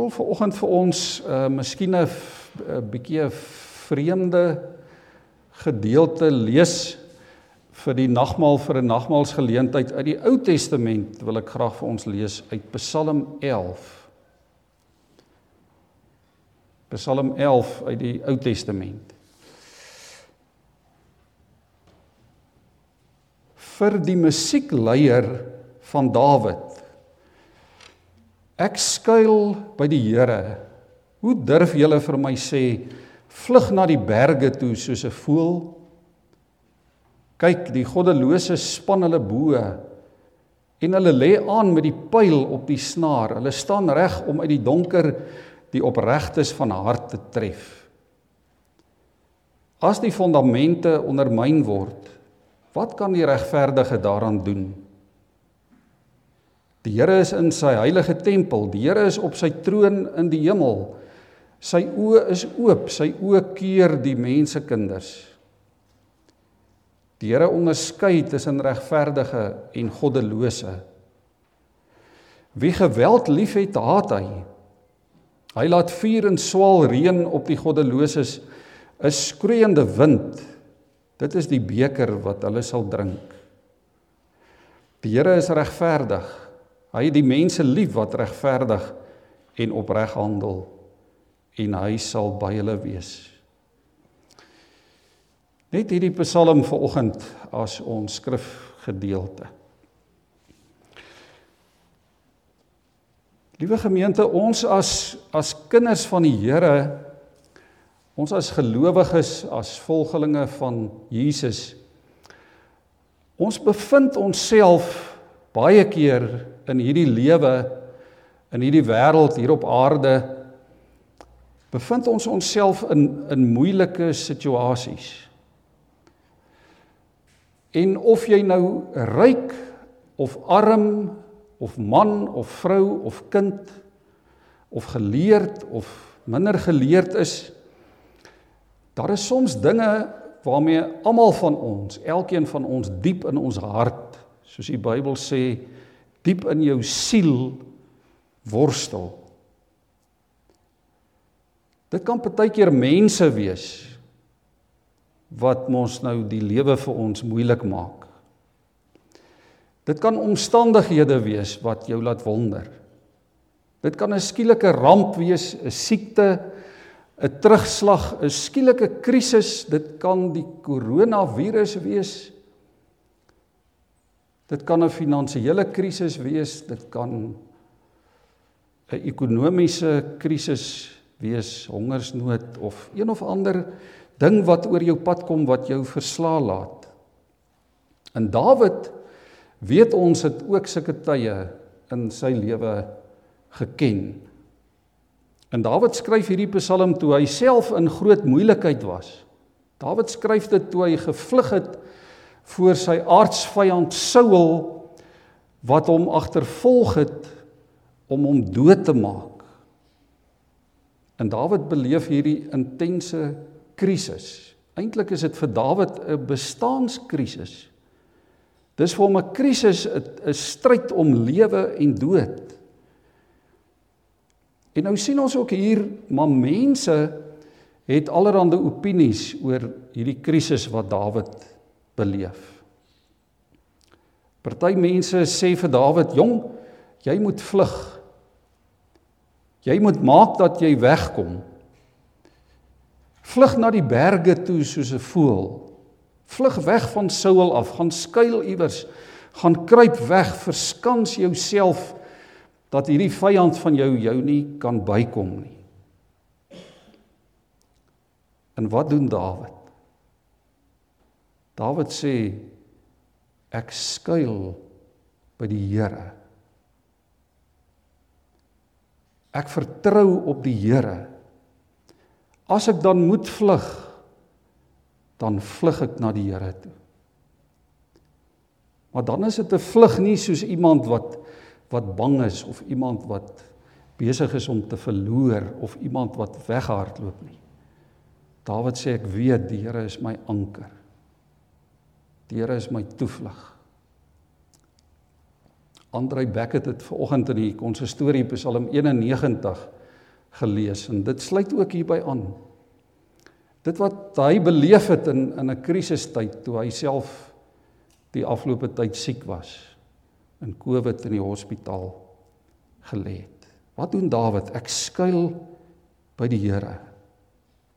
wil vir oggend vir ons uh miskien 'n bietjie 'n vreemde gedeelte lees vir die nagmaal vir 'n nagmaalsgeleentheid uit die Ou Testament wil ek graag vir ons lees uit Psalm 11. Psalm 11 uit die Ou Testament. Vir die musiekleier van Dawid. Ek skuil by die Here. Hoe durf julle vir my sê vlug na die berge toe soos 'n voël? Kyk, die goddelose span hulle bo en hulle lê aan met die pyl op die snaar. Hulle staan reg om uit die donker die opregtes van hart te tref. As die fondamente ondermyn word, wat kan die regverdige daaraan doen? Die Here is in sy heilige tempel. Die Here is op sy troon in die hemel. Sy oë is oop, sy oë keur die mense kinders. Die Here onderskei tussen regverdige en goddelose. Wie geweld liefhet, haat hy. Hy laat vuur en swaal reën op die goddeloses, 'n skreeuende wind. Dit is die beker wat hulle sal drink. Die Here is regverdig. Hy het die mense lief wat regverdig en opreg handel en hy sal by hulle wees. Net hierdie Psalm vanoggend as ons skrifgedeelte. Liewe gemeente, ons as as kinders van die Here, ons as gelowiges, as volgelinge van Jesus, ons bevind onsself baie keer in hierdie lewe in hierdie wêreld hier op aarde bevind ons onsself in in moeilike situasies. En of jy nou ryk of arm of man of vrou of kind of geleerd of minder geleerd is, daar is soms dinge waarmee almal van ons, elkeen van ons diep in ons hart, soos die Bybel sê, diep in jou siel worstel. Dit kan partykeer mense wees wat mos nou die lewe vir ons moeilik maak. Dit kan omstandighede wees wat jou laat wonder. Dit kan 'n skielike ramp wees, 'n siekte, 'n terugslag, 'n skielike krisis, dit kan die koronavirus wees. Dit kan 'n finansiële krisis wees, dit kan 'n ekonomiese krisis wees, hongersnood of een of ander ding wat oor jou pad kom wat jou versla laat. En Dawid weet ons het ook sulke tye in sy lewe geken. En Dawid skryf hierdie Psalm toe hy self in groot moeilikheid was. Dawid skryf dit toe hy gevlug het voor sy aardsvyand Saul wat hom agtervolg het om hom dood te maak. En Dawid beleef hierdie intense krisis. Eintlik is dit vir Dawid 'n bestaanskrisis. Dis vir hom 'n krisis, 'n stryd om lewe en dood. En nou sien ons ook hier maar mense het allerlei opinies oor hierdie krisis wat Dawid beleef. Party mense sê vir Dawid: "Jong, jy moet vlug. Jy moet maak dat jy wegkom. Vlug na die berge toe soos 'n voël. Vlug weg van Saul af, gaan skuil iewers, gaan kruip weg, verskans jouself dat hierdie vyand van jou jou nie kan bykom nie." En wat doen Dawid? Dawid sê ek skuil by die Here. Ek vertrou op die Here. As ek dan moet vlug, dan vlug ek na die Here toe. Maar dan is dit 'n vlug nie soos iemand wat wat bang is of iemand wat besig is om te verloor of iemand wat weghardloop nie. Dawid sê ek weet die Here is my anker. Die Here is my toevlug. Andrei Beckett het vanoggend in die konsistorie Psalm 91 gelees en dit sluit ook hierby aan. Dit wat hy beleef het in in 'n krisistyd toe hy self die afgelope tyd siek was in COVID in die hospitaal gelê het. Wat doen Dawid? Ek skuil by die Here.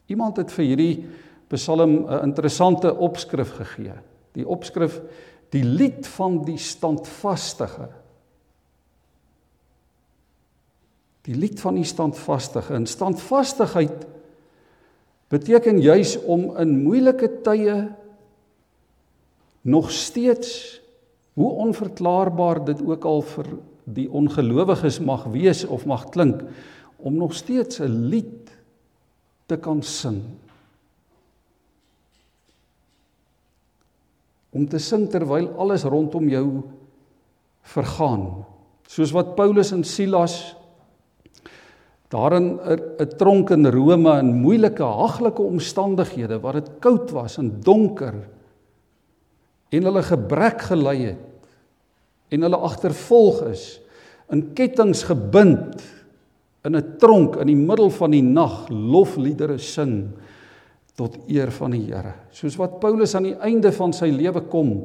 Iemand het vir hierdie Psalm 'n interessante opskrif gegee. Die opskrif die lied van die standvastige. Die lied van die standvastige. En standvastigheid beteken juis om in moeilike tye nog steeds hoe onverklaarbaar dit ook al vir die ongelowiges mag wees of mag klink om nog steeds 'n lied te kan sing. Om te sing terwyl alles rondom jou vergaan. Soos wat Paulus en Silas daar in 'n tronk in Rome in moeilike haglike omstandighede waar dit koud was en donker en hulle gebrek gelei het en hulle agtervolg is in kettinge gebind in 'n tronk in die middel van die nag lofliedere sing tot eer van die Here soos wat Paulus aan die einde van sy lewe kom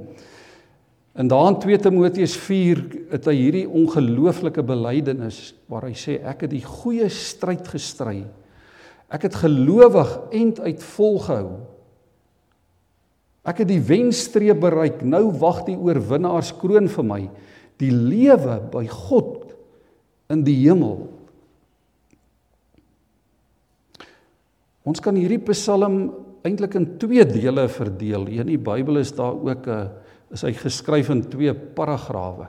In daan 2 Timoteus 4 het hy hierdie ongelooflike belydenis waar hy sê ek het die goeie stryd gestry. Ek het gelowig end uit volgehou. Ek het die wenstreep bereik. Nou wag die oorwinnaarskroon vir my, die lewe by God in die hemel. Ons kan hierdie Psalm eintlik in twee dele verdeel. In die Bybel is daar ook 'n is hy geskryf in twee paragrawe.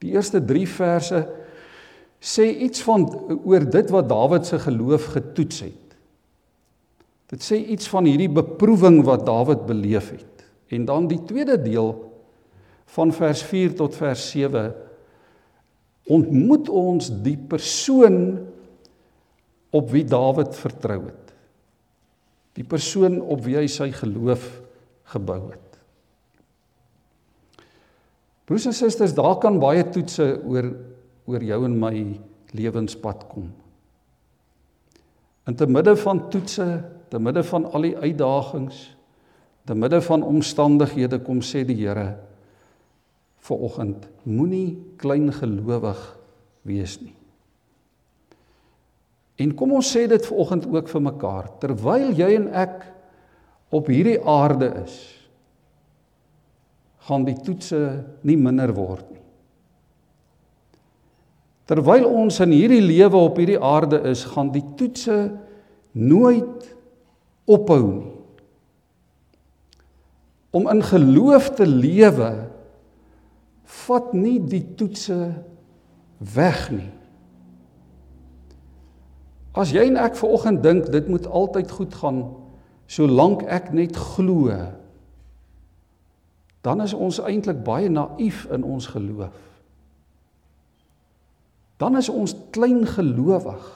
Die eerste 3 verse sê iets van oor dit wat Dawid se geloof getoets het. Dit sê iets van hierdie beproewing wat Dawid beleef het. En dan die tweede deel van vers 4 tot vers 7 ontmoet ons die persoon op wie Dawid vertrou het. Die persoon op wie hy sy geloof gebou het. Broers en susters, daar kan baie toetse oor oor jou en my lewenspad kom. In te midde van toetse, te midde van al die uitdagings, te midde van omstandighede kom sê die Here vir oggend, moenie klein gelowig wees nie. En kom ons sê dit ver oggend ook vir mekaar, terwyl jy en ek op hierdie aarde is, gaan die toetse nie minder word nie. Terwyl ons in hierdie lewe op hierdie aarde is, gaan die toetse nooit ophou nie. Om in geloof te lewe vat nie die toetse weg nie. As jy en ek ver oggend dink dit moet altyd goed gaan solank ek net glo dan is ons eintlik baie naïef in ons geloof. Dan is ons klein gelowig.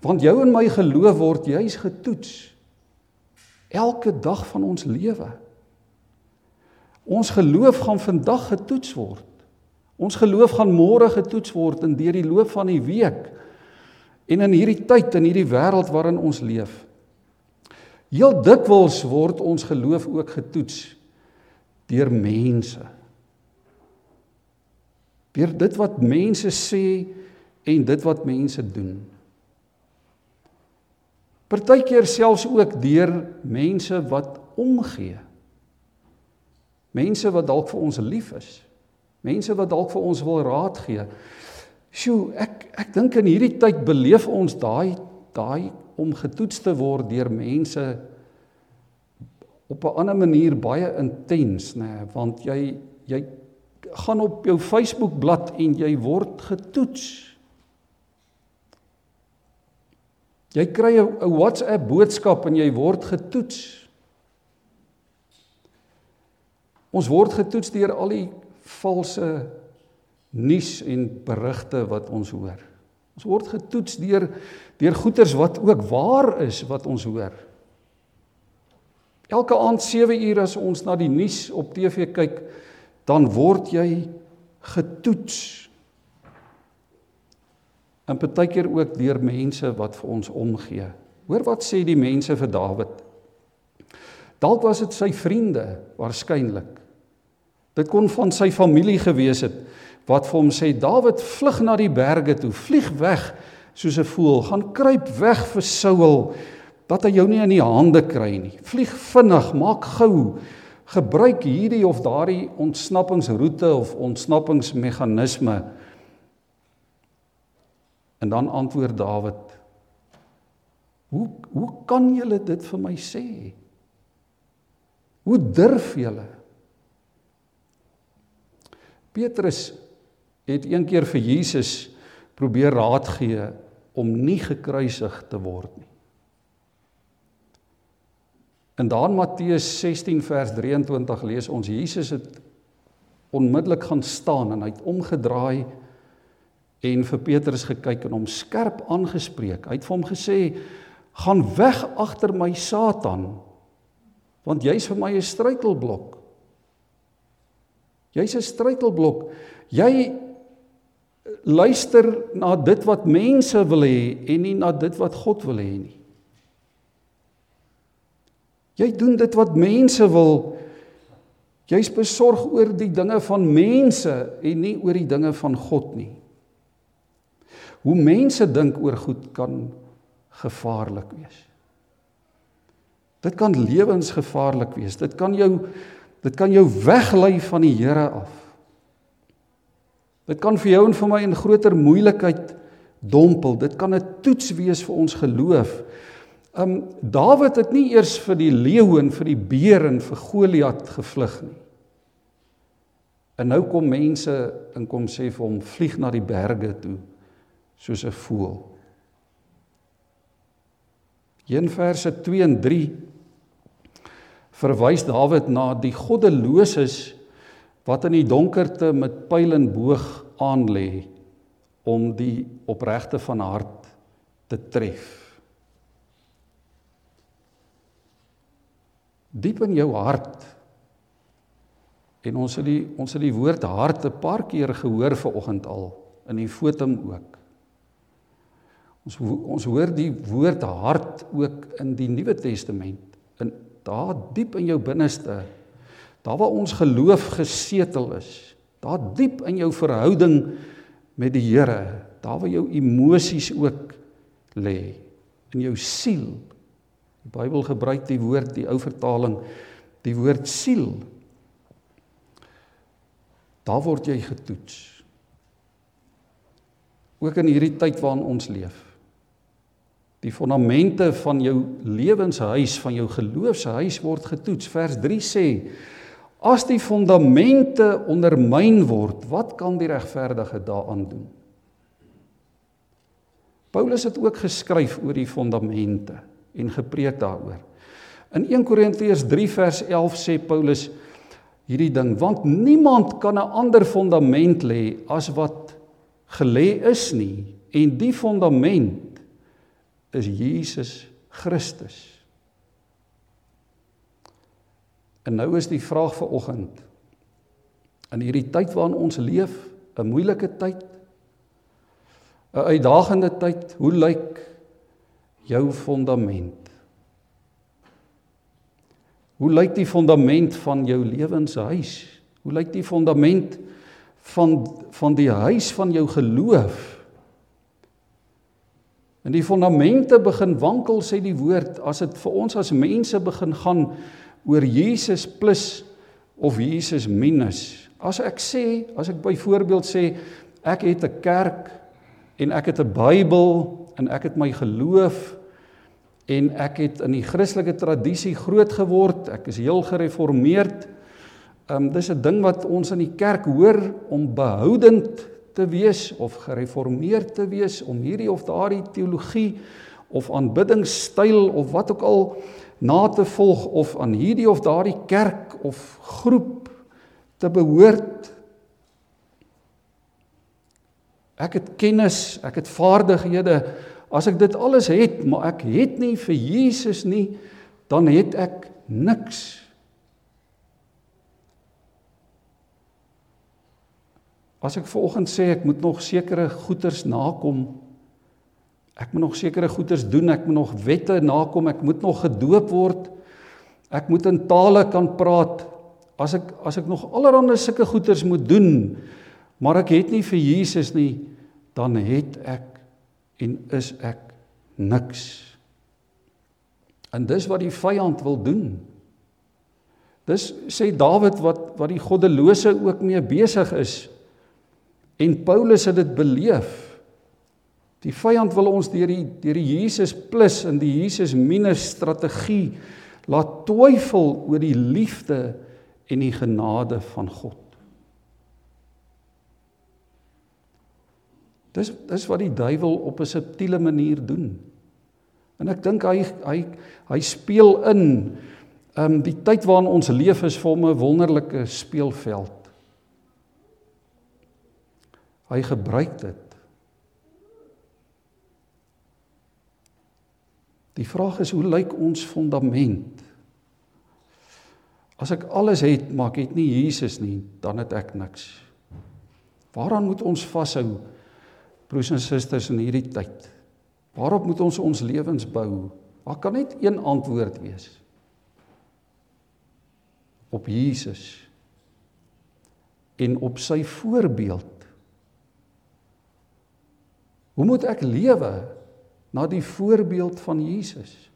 Want jou en my geloof word juis getoets elke dag van ons lewe. Ons geloof gaan vandag getoets word. Ons geloof gaan môre getoets word en deur die loop van die week en in hierdie tyd in hierdie wêreld waarin ons leef. Heel dikwels word ons geloof ook getoets deur mense. Deur dit wat mense sê en dit wat mense doen. Partykeer selfs ook deur mense wat omgee. Mense wat dalk vir ons lief is. Mense wat dalk vir ons wil raad gee. Sjoe, ek ek dink in hierdie tyd beleef ons daai daai om getoets te word deur mense op 'n ander manier baie intens nê nee, want jy jy gaan op jou Facebook bladsy en jy word getoets. Jy kry 'n WhatsApp boodskap en jy word getoets. Ons word getoets deur al die valse nuus en berigte wat ons hoor. Ons word getoets deur deur goeters wat ook waar is wat ons hoor. Elke aand 7 uur as ons na die nuus op TV kyk, dan word jy getoets. en partykeer ook deur mense wat vir ons omgee. Hoor wat sê die mense vir Dawid? Dalk was dit sy vriende waarskynlik. Dit kon van sy familie gewees het wat vir hom sê Dawid vlug na die berge toe, vlieg weg soos 'n voël, gaan kruip weg vir Saul dat hy jou nie in die hande kry nie. Vlieg vinnig, maak gou. Gebruik hierdie of daardie ontsnappingsroete of ontsnappingsmeganisme. En dan antwoord Dawid: Hoe hoe kan julle dit vir my sê? Hoe durf julle? Petrus het een keer vir Jesus probeer raad gee om nie gekruisig te word nie. In daan Matteus 16 vers 23 lees ons Jesus het onmiddellik gaan staan en hy het omgedraai en vir Petrus gekyk en hom skerp aangespreek. Hy het vir hom gesê: "Gaan weg agter my Satan, want jy's vir my 'n struikelblok." Jy's 'n struikelblok. Jy luister na dit wat mense wil hê en nie na dit wat God wil hê nie. Jy doen dit wat mense wil. Jy's besorg oor die dinge van mense en nie oor die dinge van God nie. Hoe mense dink oor goed kan gevaarlik wees. Dit kan lewensgevaarlik wees. Dit kan jou dit kan jou weglei van die Here af. Dit kan vir jou en vir my in groter moeilikheid dompel. Dit kan 'n toets wees vir ons geloof. Um Dawid het nie eers vir die leeu en vir die beer en vir Goliat gevlug nie. En nou kom mense en kom sê vir hom vlieg na die berge toe soos 'n voël. In verse 2 en 3 verwys Dawid na die goddeloses wat in die donkerte met pyl en boog aan lê om die opregte van hart te tref. Diep in jou hart en ons het die ons het die woord hart 'n paar keer gehoor vanoggend al in die fotum ook. Ons ons hoor die woord hart ook in die Nuwe Testament. In daar diep in jou binneste, daar waar ons geloof gesetel is, daar diep in jou verhouding met die Here, daar waar jou emosies ook lê, in jou siel. Die Bybel gebruik die woord, die ou vertaling, die woord siel. Daar word jy getoets. Ook in hierdie tyd waarin ons leef. Die fondamente van jou lewenshuis, van jou geloofshuis word getoets. Vers 3 sê: As die fondamente ondermyn word, wat kan die regverdige daaraan doen? Paulus het ook geskryf oor die fondamente en gepreek daaroor. In 1 Korintiërs 3 vers 11 sê Paulus hierdie ding: Want niemand kan 'n ander fondament lê as wat gelê is nie, en die fondament is Jesus Christus. En nou is die vraag vir oggend in hierdie tyd waarin ons leef, 'n moeilike tyd, 'n uitdagende tyd, hoe lyk jou fondament? Hoe lyk die fondament van jou lewenshuis? Hoe lyk die fondament van van die huis van jou geloof? En die fondamente begin wankel sê die woord as dit vir ons as mense begin gaan oor Jesus plus of Jesus minus. As ek sê, as ek byvoorbeeld sê ek het 'n kerk en ek het 'n Bybel en ek het my geloof en ek het in die Christelike tradisie groot geword, ek is heel gereformeerd. Ehm um, dis 'n ding wat ons in die kerk hoor om behoudend te wees of gereformeerd te wees om hierdie of daardie teologie of aanbiddingstyl of wat ook al na te volg of aan hierdie of daardie kerk of groep te behoort. Ek het kennis, ek het vaardighede. As ek dit alles het, maar ek het nie vir Jesus nie, dan het ek niks. As ek vanoggend sê ek moet nog sekere goeders nakom Ek moet nog sekere goeders doen, ek moet nog wette nakom, ek moet nog gedoop word. Ek moet in tale kan praat. As ek as ek nog allerlei sulke goeders moet doen, maar ek het nie vir Jesus nie, dan het ek en is ek niks. En dis wat die vyand wil doen. Dis sê Dawid wat wat die goddelose ook mee besig is. En Paulus het dit beleef. Die vyand wil ons deur die deur die Jesus plus en die Jesus minus strategie laat twyfel oor die liefde en die genade van God. Dis dis wat die duiwel op 'n subtiele manier doen. En ek dink hy hy hy speel in ehm um, die tyd waarin ons leef is vir hom 'n wonderlike speelveld. Hy gebruik dit. Die vraag is hoe lyk ons fondament? As ek alles het, maar ek het nie Jesus nie, dan het ek niks. Waaraan moet ons vashou? Broers en susters in hierdie tyd. Waarop moet ons ons lewens bou? Daar kan net een antwoord wees. Op Jesus en op sy voorbeeld. Hoe moet ek lewe na die voorbeeld van Jesus?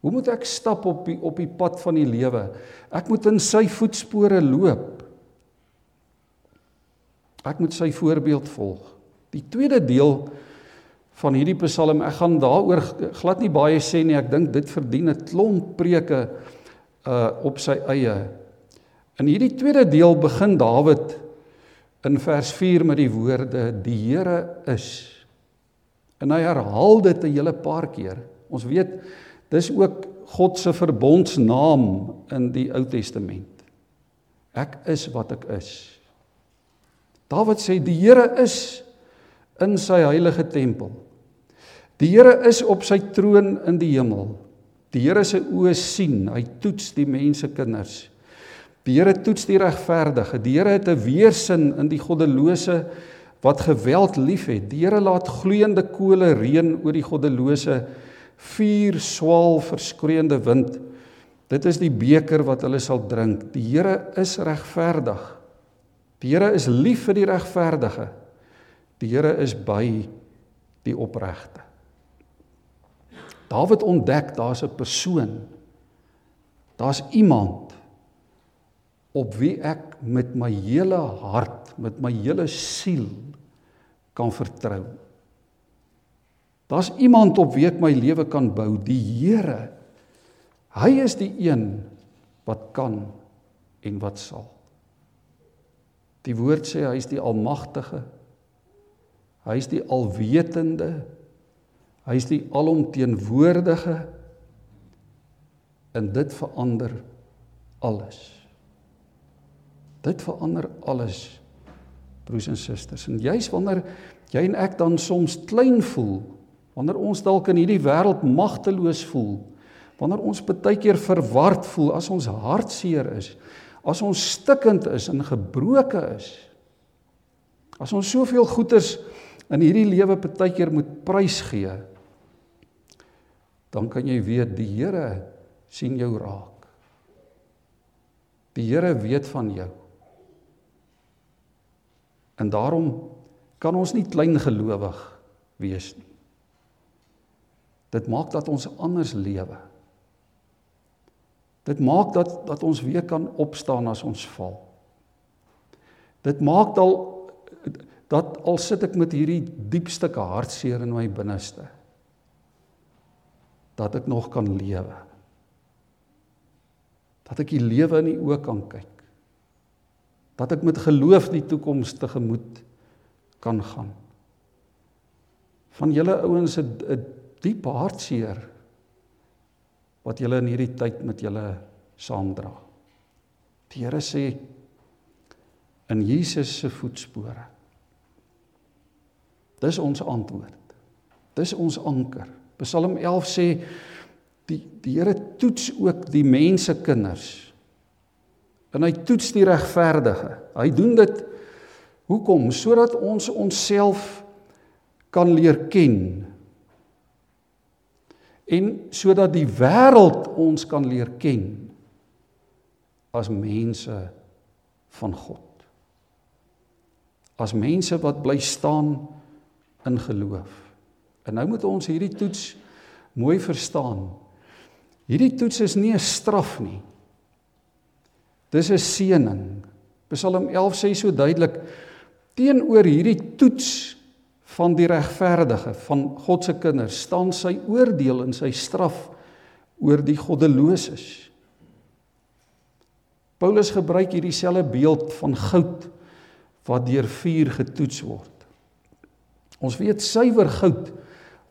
Hoe moet ek stap op die op die pad van die lewe? Ek moet in sy voetspore loop. Ek moet sy voorbeeld volg. Die tweede deel van hierdie Psalm. Ek gaan daaroor glad nie baie sê nie. Ek dink dit verdien 'n klomp preke uh op sy eie. In hierdie tweede deel begin Dawid in vers 4 met die woorde die Here is. En hy herhaal dit 'n hele paar keer. Ons weet dis ook God se verbondsnaam in die Ou Testament. Ek is wat ek is. Dawid sê die Here is in sy heilige tempel. Die Here is op sy troon in die hemel. Die Here se oë sien, hy toets die mense kinders. Die Here toets die regverdige. Die Here het 'n weersin in die goddelose wat geweld liefhet. Die Here laat gloeiende kole reën oor die goddelose, vuur swaal verskreeende wind. Dit is die beker wat hulle sal drink. Die Here is regverdig. Die Here is lief vir die regverdige. Die Here is by die opregte. Dawid ontdek daar's 'n persoon. Daar's iemand op wie ek met my hele hart, met my hele siel kan vertrou. Daar's iemand op wie ek my lewe kan bou, die Here. Hy is die een wat kan en wat sal. Die woord sê hy is die almagtige. Hy is die alwetende Hy is die alomteenwoordige en dit verander alles. Dit verander alles. Broers en susters, en juis wanneer jy en ek dan soms klein voel, wanneer ons dalk in hierdie wêreld magteloos voel, wanneer ons baie keer verward voel, as ons hartseer is, as ons stikkend is en gebroke is, as ons soveel goeders in hierdie lewe baie keer moet prysgee, dan kan jy weet die Here sien jou raak. Die Here weet van jou. En daarom kan ons nie klein gelowig wees nie. Dit maak dat ons anders lewe. Dit maak dat dat ons weer kan opstaan as ons val. Dit maak dal dat al sit ek met hierdie diepste hartseer in my binneste dat ek nog kan lewe. Dat ek die lewe in die oë kan kyk. Dat ek met geloof die toekoms tegemoet kan gaan. Van julle ouens het 'n diep hartseer wat julle in hierdie tyd met julle saamdra. Die Here sê in Jesus se voetspore. Dis ons antwoord. Dis ons anker. Psalm 11 sê die die Here toets ook die mense kinders. En hy toets die regverdige. Hy doen dit hoekom? Sodat ons onsself kan leer ken. en sodat die wêreld ons kan leer ken as mense van God. As mense wat bly staan in geloof. En nou moet ons hierdie toets mooi verstaan. Hierdie toets is nie 'n straf nie. Dis 'n seëning. Psalm 11 sê so duidelik teenoor hierdie toets van die regverdige van God se kinders staan sy oordeel en sy straf oor die goddeloses. Paulus gebruik hierdie selfde beeld van goud wat deur vuur getoets word. Ons weet suiwer goud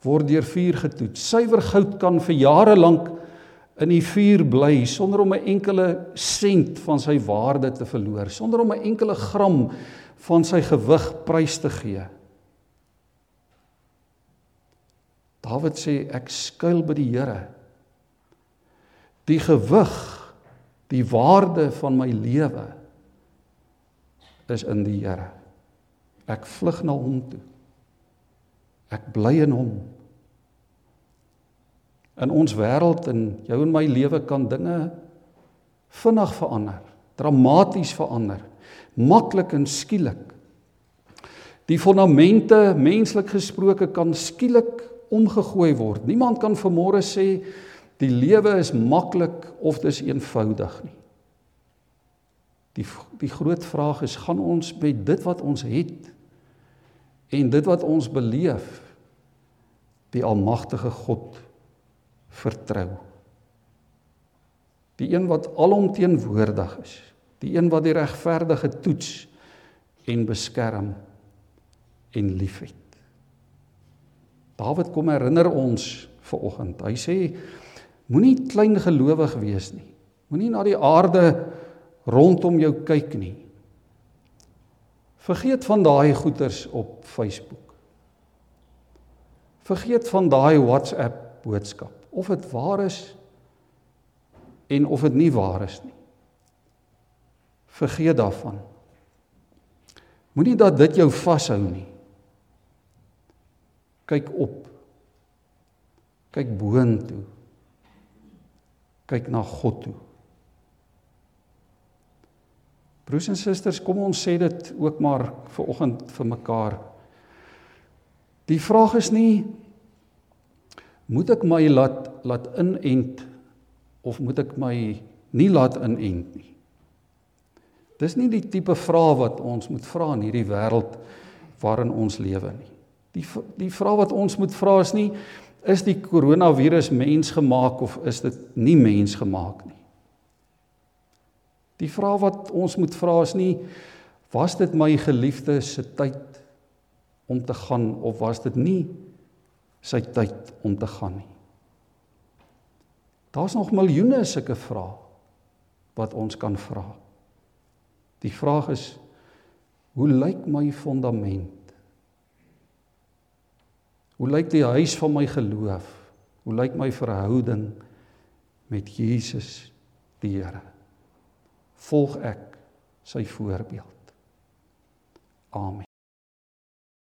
word deur vuur getoets. Suiwer goud kan vir jare lank in die vuur bly sonder om 'n enkele sent van sy waarde te verloor, sonder om 'n enkele gram van sy gewig prys te gee. Dawid sê ek skuil by die Here. Die gewig, die waarde van my lewe is in die Here. Ek vlug na hom toe. Ek bly in hom. In ons wêreld en jou en my lewe kan dinge vinnig verander, dramaties verander, maklik en skielik. Die fondamente menslik gesproke kan skielik omgegooi word. Niemand kan vanmôre sê die lewe is maklik of dis eenvoudig nie. Die die groot vraag is gaan ons met dit wat ons het en dit wat ons beleef die almagtige God vertrou. Die een wat alomteenwoordig is, die een wat die regverdige toets en beskerm en liefhet. Dawid kom herinner ons ver oggend. Hy sê moenie klein gelowig wees nie. Moenie na die aarde rondom jou kyk nie. Vergeet van daai goeters op Facebook. Vergeet van daai WhatsApp boodskap of dit waar is en of dit nie waar is nie. Vergeet daarvan. Moenie dat dit jou vashou nie. Kyk op. Kyk boontoe. Kyk na God toe. Broers en susters, kom ons sê dit ook maar vir oggend vir mekaar. Die vraag is nie moet ek my laat laat inent of moet ek my nie laat inent nie. Dis nie die tipe vraag wat ons moet vra in hierdie wêreld waarin ons lewe nie. Die die vraag wat ons moet vra is nie is die koronavirus mensgemaak of is dit nie mensgemaak nie. Die vraag wat ons moet vra is nie was dit my geliefde se tyd om te gaan of was dit nie sy tyd om te gaan nie. Daar's nog miljoene sulke vrae wat ons kan vra. Die vraag is hoe lyk my fondament? Hoe lyk die huis van my geloof? Hoe lyk my verhouding met Jesus die Here? Volg ek sy voorbeeld? Amen.